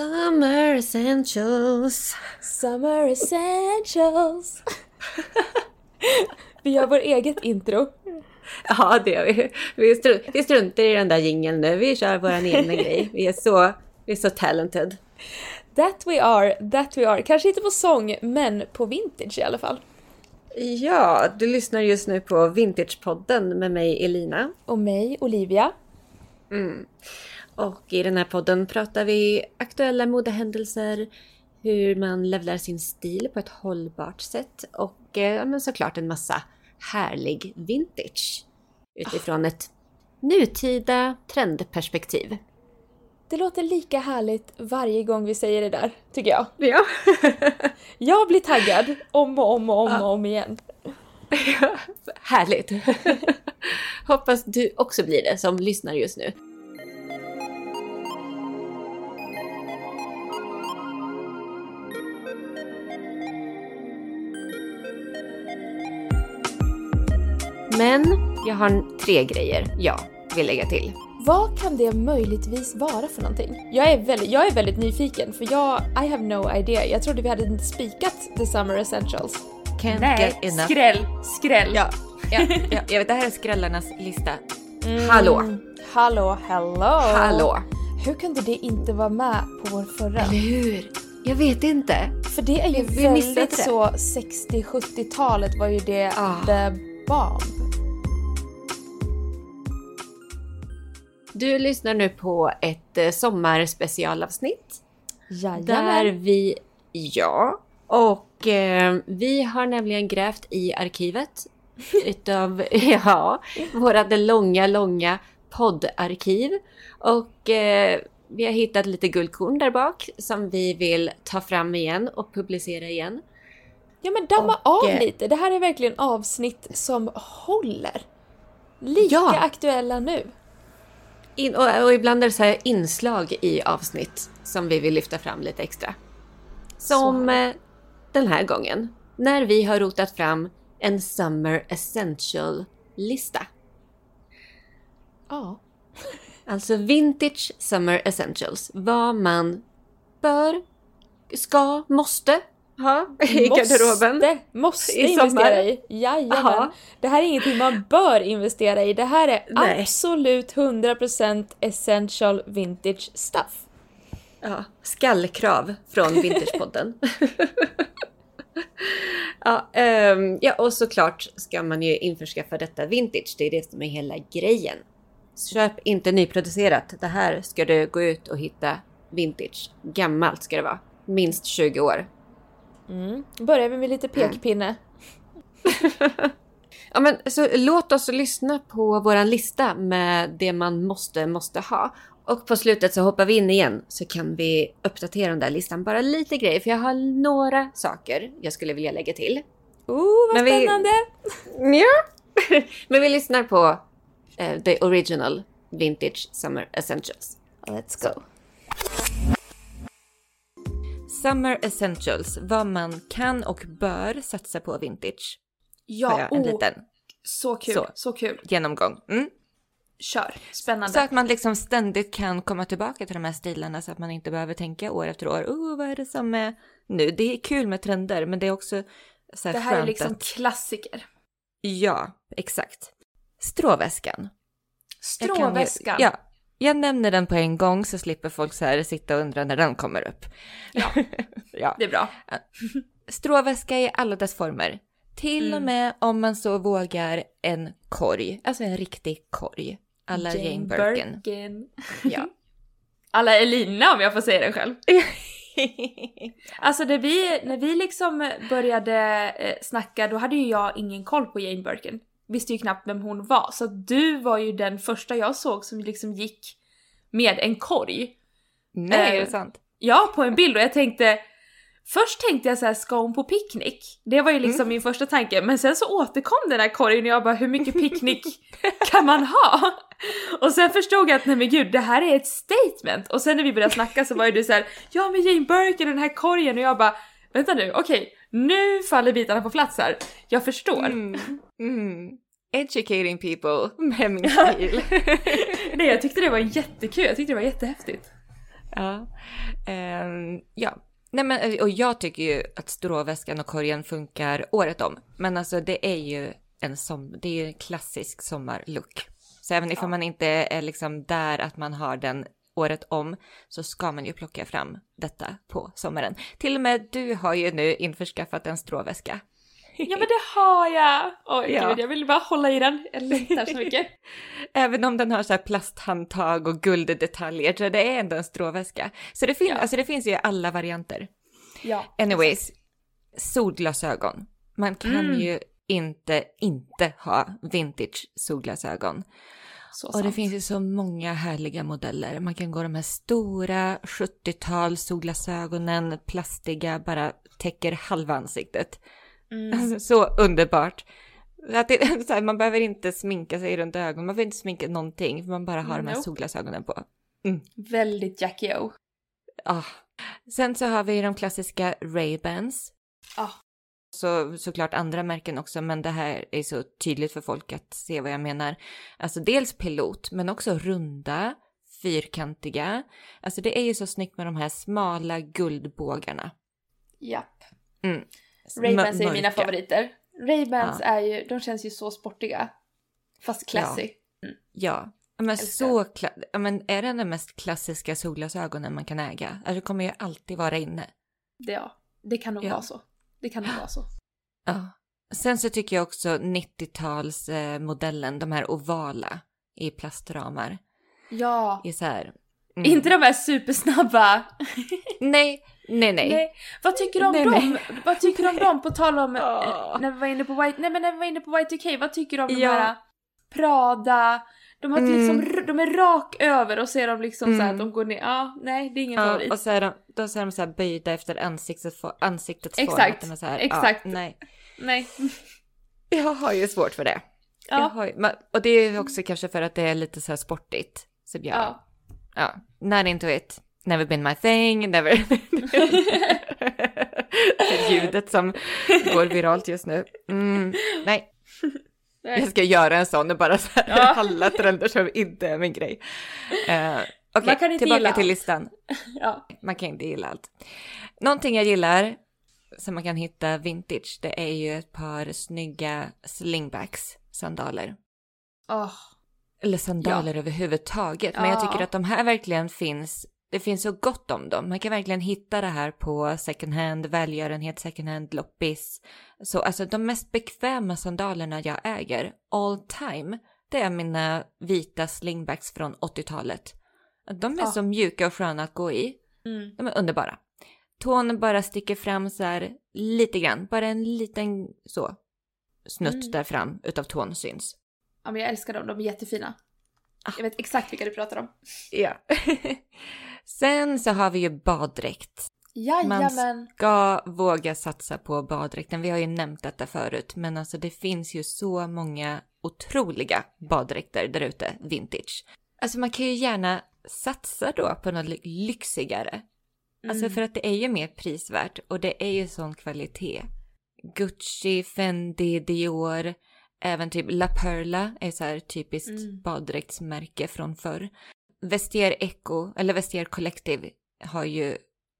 Summer essentials. Summer essentials. vi gör vår eget intro. Ja, det gör vi. Vi, str vi struntar i den där jingeln nu. Vi kör vår egna grej. Vi är, så, vi är så talented. That we are, that we are. Kanske inte på sång, men på vintage i alla fall. Ja, du lyssnar just nu på Vintagepodden med mig Elina. Och mig Olivia. Mm. Och i den här podden pratar vi aktuella modehändelser, hur man levlar sin stil på ett hållbart sätt och eh, men såklart en massa härlig vintage utifrån ett nutida trendperspektiv. Det låter lika härligt varje gång vi säger det där, tycker jag. Ja. jag blir taggad om och om och om och om igen. Ja, härligt! Hoppas du också blir det som lyssnar just nu. Men jag har tre grejer jag vill lägga till. Vad kan det möjligtvis vara för någonting? Jag är väldigt, jag är väldigt nyfiken för jag, I have no idea. Jag trodde vi hade inte spikat the summer essentials. Can't Nej, get enough. skräll, skräll. Ja, ja, ja, jag vet, det här är skrällarnas lista. Hallå! Hallå, hello! Hallå! Hur kunde det inte vara med på vår förra? Eller hur? Jag vet inte. För det är ju Vi- vi väldigt så 60-70-talet var ju det Ah. the bomb. Du lyssnar nu på ett eh, sommarspecialavsnitt. Jajamän. Där vi, ja, och eh, vi har nämligen grävt i arkivet utav, ja, våra långa, långa poddarkiv. Och eh, vi har hittat lite guldkorn där bak som vi vill ta fram igen och publicera igen. Ja men damma Och, av eh, lite. Det här är verkligen avsnitt som håller. Lika Ja. aktuella nu. In, och, och ibland är det så här inslag i avsnitt som vi vill lyfta fram lite extra. Som eh, den här gången, när vi har rotat fram en Summer Essential-lista. Ja. Alltså Vintage Summer Essentials. Vad man bör, ska, måste ha i garderoben. Måste, I sommar. investera i. Jajamän. Ja. Det här är ingenting man bör investera i. Det här är Nej. absolut 100% essential vintage stuff. Ja, skallkrav från Vintagepodden. ja, ehm, ja, och såklart ska man ju införskaffa detta vintage. Det är det som är hela grejen. Köp inte nyproducerat. Det här ska du gå ut och hitta vintage. Gammalt ska det vara. Minst 20 år. Mm. Börjar vi med lite pekpinne. Ja, men så låt oss lyssna på våran lista med det man måste, måste ha. Och på slutet så hoppar vi in igen så kan vi uppdatera den där listan bara lite grejer. För jag har några saker jag skulle vilja lägga till. Oh, vad Men vi- spännande! Ja. Men vi lyssnar på eh, the original vintage summer essentials. Let's go. Summer essentials, vad man kan och bör satsa på vintage. Ja, en oh, liten så kul. Så. Så, kul. genomgång. Mm. Kör. Spännande. Så att man liksom ständigt kan komma tillbaka till de här stilarna så att man inte behöver tänka år efter år. Oh, vad är det som är nu? Det är kul med trender, men det är också så här det här är liksom att... klassiker. Ja, exakt. Stråväskan. Jag kan ju- Stråväskan. Ja, jag nämner den på en gång så slipper folk så här sitta och undra när den kommer upp. Ja. ja. Det är bra. Stråväska i alla dess former. Till och Mm. med om man så vågar en korg, alltså en riktig korg. Alla Jane, Birkin. Birkin. Ja. Alla Elina om jag får säga det själv. Alltså det vi, när vi liksom började eh, snacka då hade ju jag ingen koll på Jane Birkin. Visste ju knappt vem hon var. Så du var ju den första jag såg som liksom gick med en korg. Nej, Eh, är det sant? Ja, på en bild och jag tänkte Först tänkte jag så här, ska hon på picknick? Det var ju liksom min första tanke, men sen så återkom den här korgen och jag bara, hur mycket picknick kan man ha? Och sen förstod jag att nej men gud, det här är ett statement! Och sen när vi började snacka så var ju du så här, ja men Jane Birkin den här korgen och jag bara, vänta nu, okej, nu faller bitarna på plats här. Jag förstår. Mm. Mm. Educating people med min stil. Nej jag tyckte det var jättekul, jag tyckte det var jättehäftigt. ja. Eh, Men ja, nej men och jag tycker ju att stråväskan och korgen funkar året om. Men alltså det är ju en som, det är ju en klassisk sommarlook. Så även ifall man inte är liksom där att man har den året om så ska man ju plocka fram detta på sommaren. Till och med du har ju nu införskaffat en stråväska. Ja men det har jag! Oj Ja. gud, jag vill bara hålla i den. Jag längtar så mycket. Även om den har så här plasthandtag och gulddetaljer så det är ändå en stråväska. Så det, fin- Ja. alltså det finns ju alla varianter. Ja. Anyways, solglasögon. Man kan Mm. ju inte inte ha vintage solglasögon. Så Och det sant. finns ju så många härliga modeller. Man kan gå de här stora 70-tals solglasögonen, plastiga, bara täcker halva ansiktet. Mm. Alltså, så underbart. Att det, så här, man behöver inte sminka sig runt ögonen, man behöver inte sminka någonting, för man bara har de här Nope. solglasögonen på. Väldigt Jackie O. Ah. Sen så har vi de klassiska Ray-Bans. Ah. Så såklart andra märken också, men det här är så tydligt för folk att se vad jag menar. Alltså dels pilot, men också runda, fyrkantiga. Alltså det är ju så snyggt med de här smala guldbågarna. Japp. Mm. Ray-Bans är mina favoriter. Ray-Bans Ja. är ju, de känns ju så sportiga. Fast classy. Ja, men Älskar. så ja, men är det den mest klassiska solglasögonen man kan äga? Alltså det kommer ju alltid vara inne. Det, ja. det kan nog Ja. vara så. Det kan nog vara så. Ja. Sen så tycker jag också 90-talsmodellen, de här ovala i plastramar. Ja. Är så här, mm. Inte de här supersnabba. Nej, nej, nej. Nej. Vad tycker du om Nej, dem? nej. Vad tycker du om dem? På tal om eh, när vi var inne på White, nej men när vi var inne på Y2K, vad tycker du om de Ja. här Prada? De, har Mm. liksom, de är rak över och ser de liksom så Mm. att de går ner. Ja, nej det är ingen Ja, favorit. och så är de, då så är de så här böjda efter ansiktet, ansiktets form. Exakt, de så exakt. Ja, nej. Nej. Jag har ju svårt för det. Jag Ja. har ju, och det är också kanske för att det är lite så här sportigt. Så jag, ja. Ja, not into it. Never been my thing, never... det ljudet som går viralt just nu. Mm, nej, jag ska göra en sån och bara så här, Ja. alla trender som inte är min grej. Uh, Okej, inte tillbaka till allt. listan. ja. Man kan inte gilla allt. Någonting jag gillar som man kan hitta vintage, det är ju ett par snygga slingbacks sandaler. Åh. Eller sandaler överhuvudtaget. Men jag Ja. tycker att de här verkligen finns. Det finns så gott om dem. Man kan verkligen hitta det här på second hand, välgörenhet, second hand, loppis. Så alltså de mest bekväma sandalerna jag äger all time, det är mina vita slingbacks från 80-talet. De är Ja. så mjuka och sköna att gå i. Mm. De är underbara. Tån bara sticker fram så här lite grann, bara en liten så snutt Mm. där fram utav tån syns. Ja men jag älskar dem, de är jättefina. Ah. Jag vet exakt vilka du pratar om. Ja. Sen så har vi ju baddräkt. Jajamän. Ska våga satsa på baddräkten. Vi har ju nämnt detta förut, men alltså det finns ju så många otroliga baddräkter där ute, vintage. Alltså man kan ju gärna satsa då på något ly- lyxigare. Alltså Mm. för att det är ju mer prisvärt och det är ju sån kvalitet. Gucci, Fendi, Dior, även typ La Perla är så här typiskt Mm. baddräktsmärke från förr. Vestier Eco, eller Vestier Collective har ju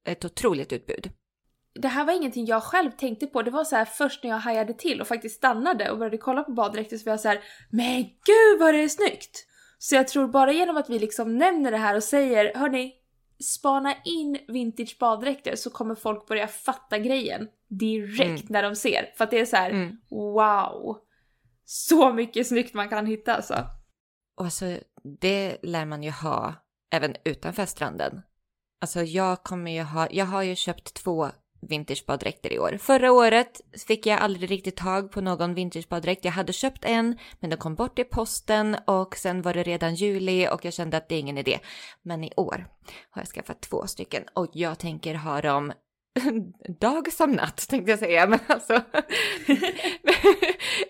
ett otroligt utbud. Det här var ingenting jag själv tänkte på. Det var så här först när jag hajade till och faktiskt stannade och började kolla på baddräkter så var jag så här, men gud vad det är snyggt! Så jag tror bara genom att vi liksom nämner det här och säger, hörni, spana in vintage baddräkter så kommer folk börja fatta grejen direkt Mm. när de ser. För att det är så här, Mm. wow! Så mycket snyggt man kan hitta alltså. Och alltså, det lär man ju ha även utanför stranden. Alltså jag kommer ju ha, jag har ju köpt två vintagebaddräkter i år. Förra året fick jag aldrig riktigt tag på någon vintagebaddräkt. Jag hade köpt en, men den kom bort i posten och sen var det redan juli och jag kände att det är ingen idé. Men i år har jag skaffat två stycken och jag tänker ha dem dag som natt tänkte jag säga, men alltså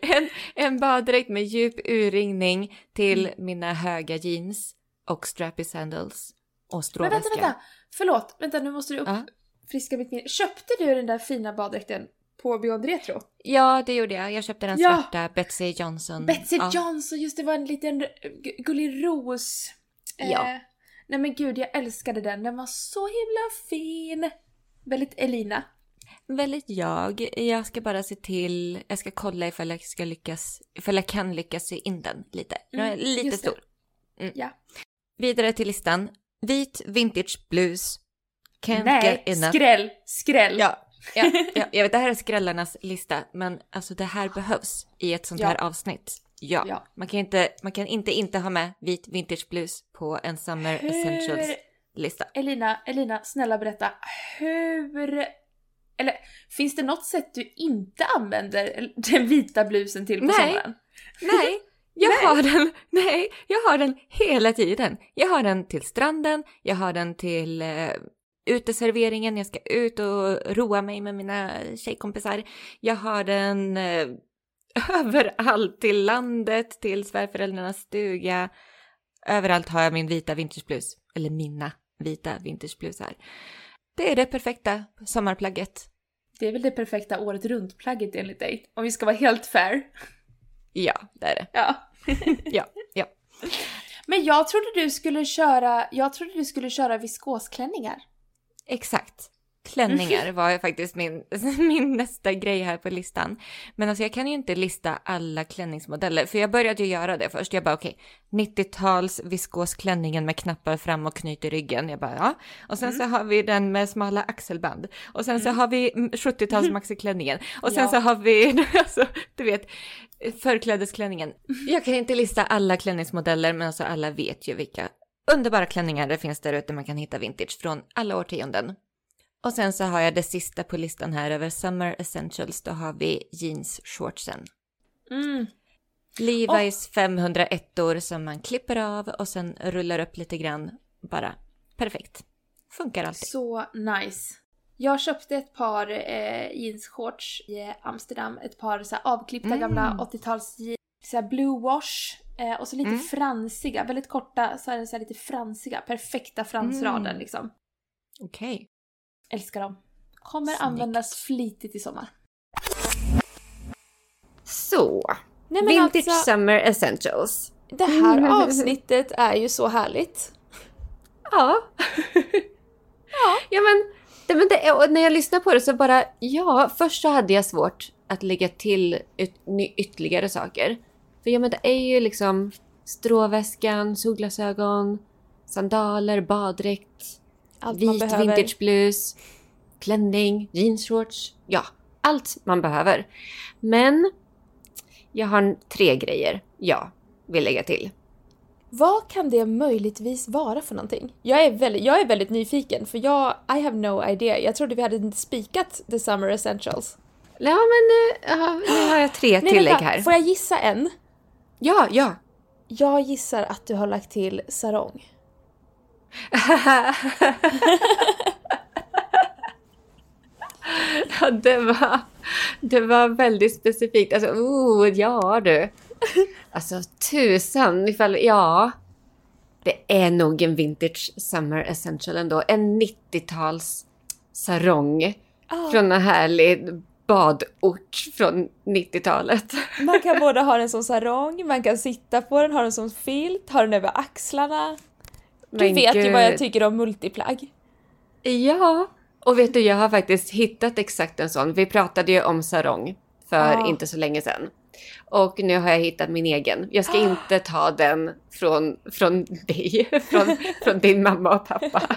en, en baddräkt med djup urringning till Mm. mina höga jeans och strappy sandals och Men stråväska. vänta, vänta! Förlåt, vänta nu måste du uppfriska mitt minne. Köpte du den där fina baddräkten på Beyond Retro? Ja, det gjorde jag. Jag köpte den Ja. svarta Betsy Johnson. Betsy ja. Johnson, just det var en liten gu- gullig ros. Ja. Nej men gud, jag älskade den. Den var så himla fin. Väldigt Elina. Väldigt jag. Jag ska bara se till, jag ska kolla ifall jag ska lyckas, ifall jag kan lyckas sy in den lite. Den är Mm, lite just stor. Mm. Ja. Vidare till listan. Vit vintage blues. Can't Nej, get enough. skräll, skräll. Ja, ja, ja, jag vet det här är skrällarnas lista, men alltså det här behövs i ett sånt Ja. här avsnitt. Ja, Ja. Man, kan inte, man kan inte inte ha med vit vintage blues på en Summer Essentials Hur, lista. Elina, Elina, snälla berätta. Hur... Eller finns det något sätt du inte använder den vita blusen till på Nej. sommaren? Nej, jag har den. Nej, jag har den hela tiden. Jag har den till stranden, jag har den till eh, uteserveringen, jag ska ut och roa mig med mina tjejkompisar. Jag har den eh, överallt, till landet, till svärföräldrarnas stuga. Överallt har jag min vita vintageblus, eller mina vita vintageblusar. Det är det perfekta sommarplagget. Det är väl det perfekta året runt-plagget enligt dig? Om vi ska vara helt fair. Ja, det är det. Ja. Ja, ja. Men jag trodde du skulle köra, jag trodde du skulle köra viskosklänningar. Exakt. Klänningar var ju faktiskt min, min nästa grej här på listan. Men alltså jag kan ju inte lista alla klänningsmodeller, för jag började ju göra det först. Jag bara okej, 90-tals viskosklänningen med knappar fram och knyt i ryggen. Jag bara ja. Och sen så har vi den med smala axelband. Och sen så har vi mm, 70-tals maxiklänningen. Och sen Ja. så har vi, alltså du vet, förklädesklänningen. Jag kan inte lista alla klänningsmodeller, men alltså alla vet ju vilka underbara klänningar det finns där ute man kan hitta vintage från alla årtionden. Och sen så har jag det sista på listan här över Summer Essentials. Då har vi jeansshortsen. Mm. Levi's 501 år som man klipper av och sen rullar upp lite grann. Bara perfekt. Funkar alltid. Så nice. Jag köpte ett par eh, jeansshorts i Amsterdam. Ett par så avklippta Mm. gamla 80-tals jeans. Blue wash. Eh, och så lite Mm. fransiga, väldigt korta, så här, så här lite fransiga. Perfekta fransraden Mm. liksom. Okej. Älskar dem. Kommer Snyggt. användas flitigt i sommar. Så. Nej Vintage alltså, Summer Essentials. det här avsnittet är ju så härligt. Ja. ja. Ja men, det, men det, och när jag lyssnar på det så bara, ja, först så hade jag svårt att lägga till yt, ytterligare saker. För ja men det är ju liksom stråväskan, solglasögon, sandaler, baddräkt, Allt man vit behöver. vintageblus, klänning, jeansshorts. Ja, allt man behöver. Men jag har tre grejer jag vill lägga till. Vad kan det möjligtvis vara för någonting? Jag är väldigt, jag är väldigt nyfiken för jag, I have no idea. Jag trodde vi hade spikat the summer essentials. Ja, men nu, ja, nu har jag tre tillägg här. Får jag gissa en? Ja, ja. Jag gissar att du har lagt till sarong. Ja, det var, det var väldigt specifikt. Alltså, oh, ja du. Alltså tusan ifall, ja. Det är nog en vintage summer essential ändå. En 90-tals sarong. Ah, Från en härlig badort från 90-talet. Man kan både ha den som sarong, man kan sitta på den, ha den som filt, ha den över axlarna. Du Men vet ju vad jag gud. tycker om multiplagg. Ja, och vet du, jag har faktiskt hittat exakt en sån. Vi pratade ju om sarong för Ja. inte så länge sedan. Och nu har jag hittat min egen. Jag ska inte ta den från, från dig, från, från din mamma och pappa.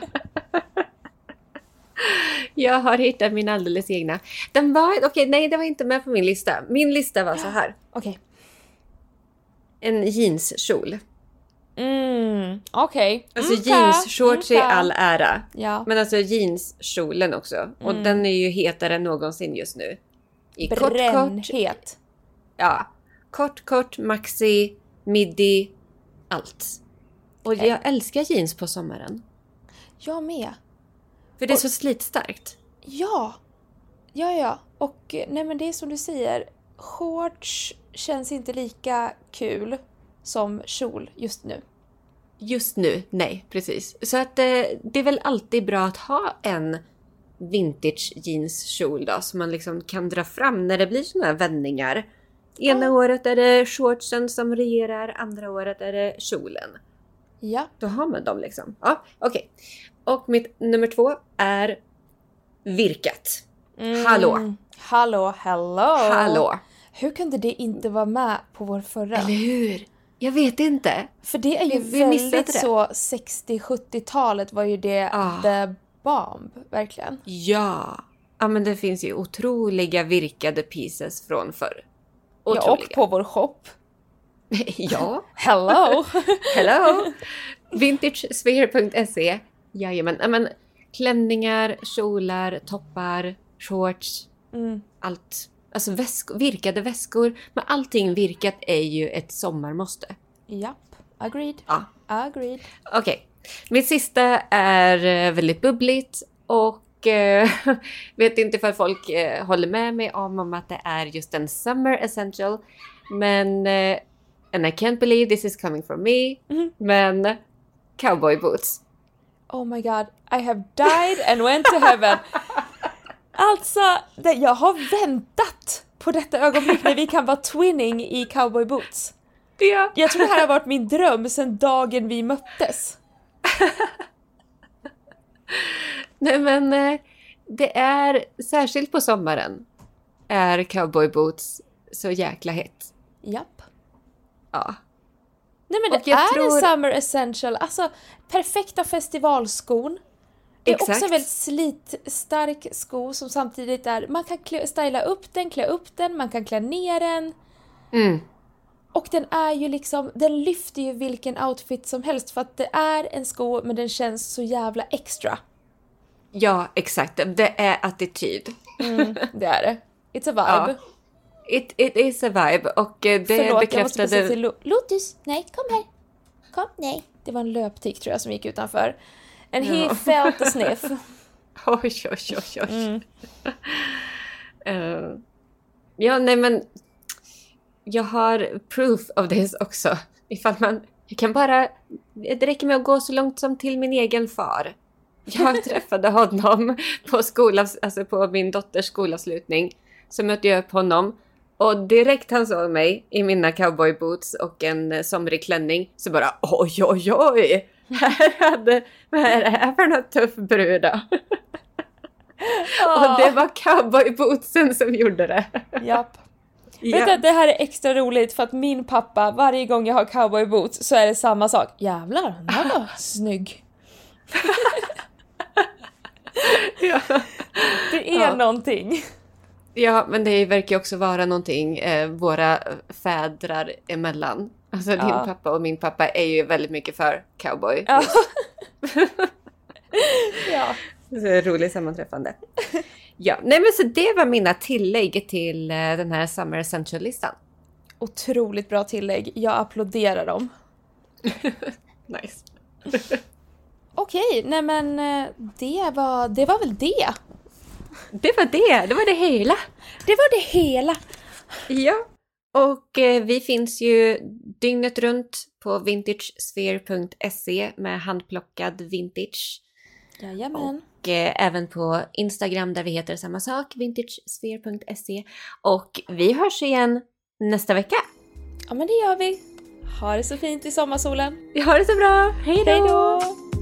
Jag har hittat min alldeles egna. Den var, okej nej det var inte med på min lista. Min lista var så här. Okej. En jeanskjol. Mm, okej. Alltså Mm, jeansshorts mm, i all ära. Ja. Men alltså jeanskjolen också. Och Mm. den är ju hetare än någonsin just nu. I kort, kort. Brännhet. Ja. Kort, kort, maxi, midi, allt. Och jag älskar jeans på sommaren. Jag med. För det är Och- så slitstarkt. Ja. Ja, ja. Och eh, nej men det är som du säger. Shorts känns inte lika kul som kjol just nu. Just nu, nej precis. Så att eh, det är väl alltid bra att ha en vintage jeanskjol då som man liksom kan dra fram när det blir såna här vändningar. Ena Ja. året är det shortsen som regerar, andra året är det kjolen. Ja. Då har man dem liksom. Ja, okej. Och mitt nummer två är virkat. Hallå. Hallå, hello! Hallå! Hur kunde det inte vara med på vår förra? Eller hur? Jag vet inte. För det är ju Vi- vi väldigt det. så 60-70-talet var ju det Ah. the bomb, verkligen. Ja. Ja men det finns ju otroliga virkade pieces från förr. Ja, och Otroliga. på vår shop. ja. Hello! Hello! Vintagesphere.se. Jajamän. Ja, men, klänningar, kjolar, toppar, shorts, mm. allt. Alltså väsk- virkade väskor. Men allting virkat är ju ett sommarmåste. Japp, agreed. Ja. Agreed. Okej. Mitt sista är eh, väldigt bubbligt och eh, vet inte för folk eh, håller med mig om, om att det är just en summer essential. Men, eh, and I can't believe this is coming from me, Mhm. men cowboy boots. Oh my god, I have died and went to heaven. Alltså, det, jag har väntat på detta ögonblick när vi kan vara twinning i cowboy boots. Ja. Jag tror det här har varit min dröm sedan dagen vi möttes. Nej men eh, det är, särskilt på sommaren, är cowboy boots så jäkla hett. Japp. Ja. Nej men det är tror- en summer essential, alltså perfekta festivalskon. Det är också Exakt. en väldigt slitstark sko som samtidigt är, man kan klä, styla upp den, klä upp den, man kan klä ner den. Mm. Och den är ju liksom, den lyfter ju vilken outfit som helst för att det är en sko men den känns så jävla extra. Ja, exakt. Det är attityd. Mm, det är det. It's a vibe. It, it is a vibe och eh, det Förlåt, jag måste bekräftade... precis till Lo- Lotus, nej kom här. Kom, nej. Det var en löptik tror jag som gick utanför. And he Ja. felt the sniff. Oj, oj, oj, oj. Mm. Eh, ja, nej men... Jag har proof of this också. Ifall man... Jag kan bara... Det räcker med att gå så långt som till min egen far. Jag träffade honom på, skolavs, alltså på min dotters skolavslutning. Så mötte jag upp honom. Och direkt han såg mig i mina cowboyboots och en eh, somrig klänning så bara oj, oj, oj! Här hade, vad är det här för något tuff brud då? Och det var cowboybootsen som gjorde det. Japp. Ja. Vet du att det här är extra roligt för att min pappa, varje gång jag har cowboyboots så är det samma sak. Jävlar, den här var snygg. Ja. Det är Ja. någonting. ja, men det verkar också vara någonting eh, våra fädrar emellan. Alltså din Ja. pappa och min pappa är ju väldigt mycket för cowboy. Ja. ja. Roligt sammanträffande. Ja, nej men så det var mina tillägg till eh, den här Summer Essential-listan. Otroligt bra tillägg. Jag applåderar dem. Nice. Okej, nej men eh, det var, det var väl det. Det var det, det var det hela. Det var det hela. Ja, och eh, vi finns ju dygnet runt på vintagesphere.se med handplockad vintage. Jajamän. Och eh, även på Instagram där vi heter samma sak, vintagesphere.se. Och vi hörs igen nästa vecka. Ja men det gör vi. Ha det så fint i sommarsolen. Vi har det så bra, hej då!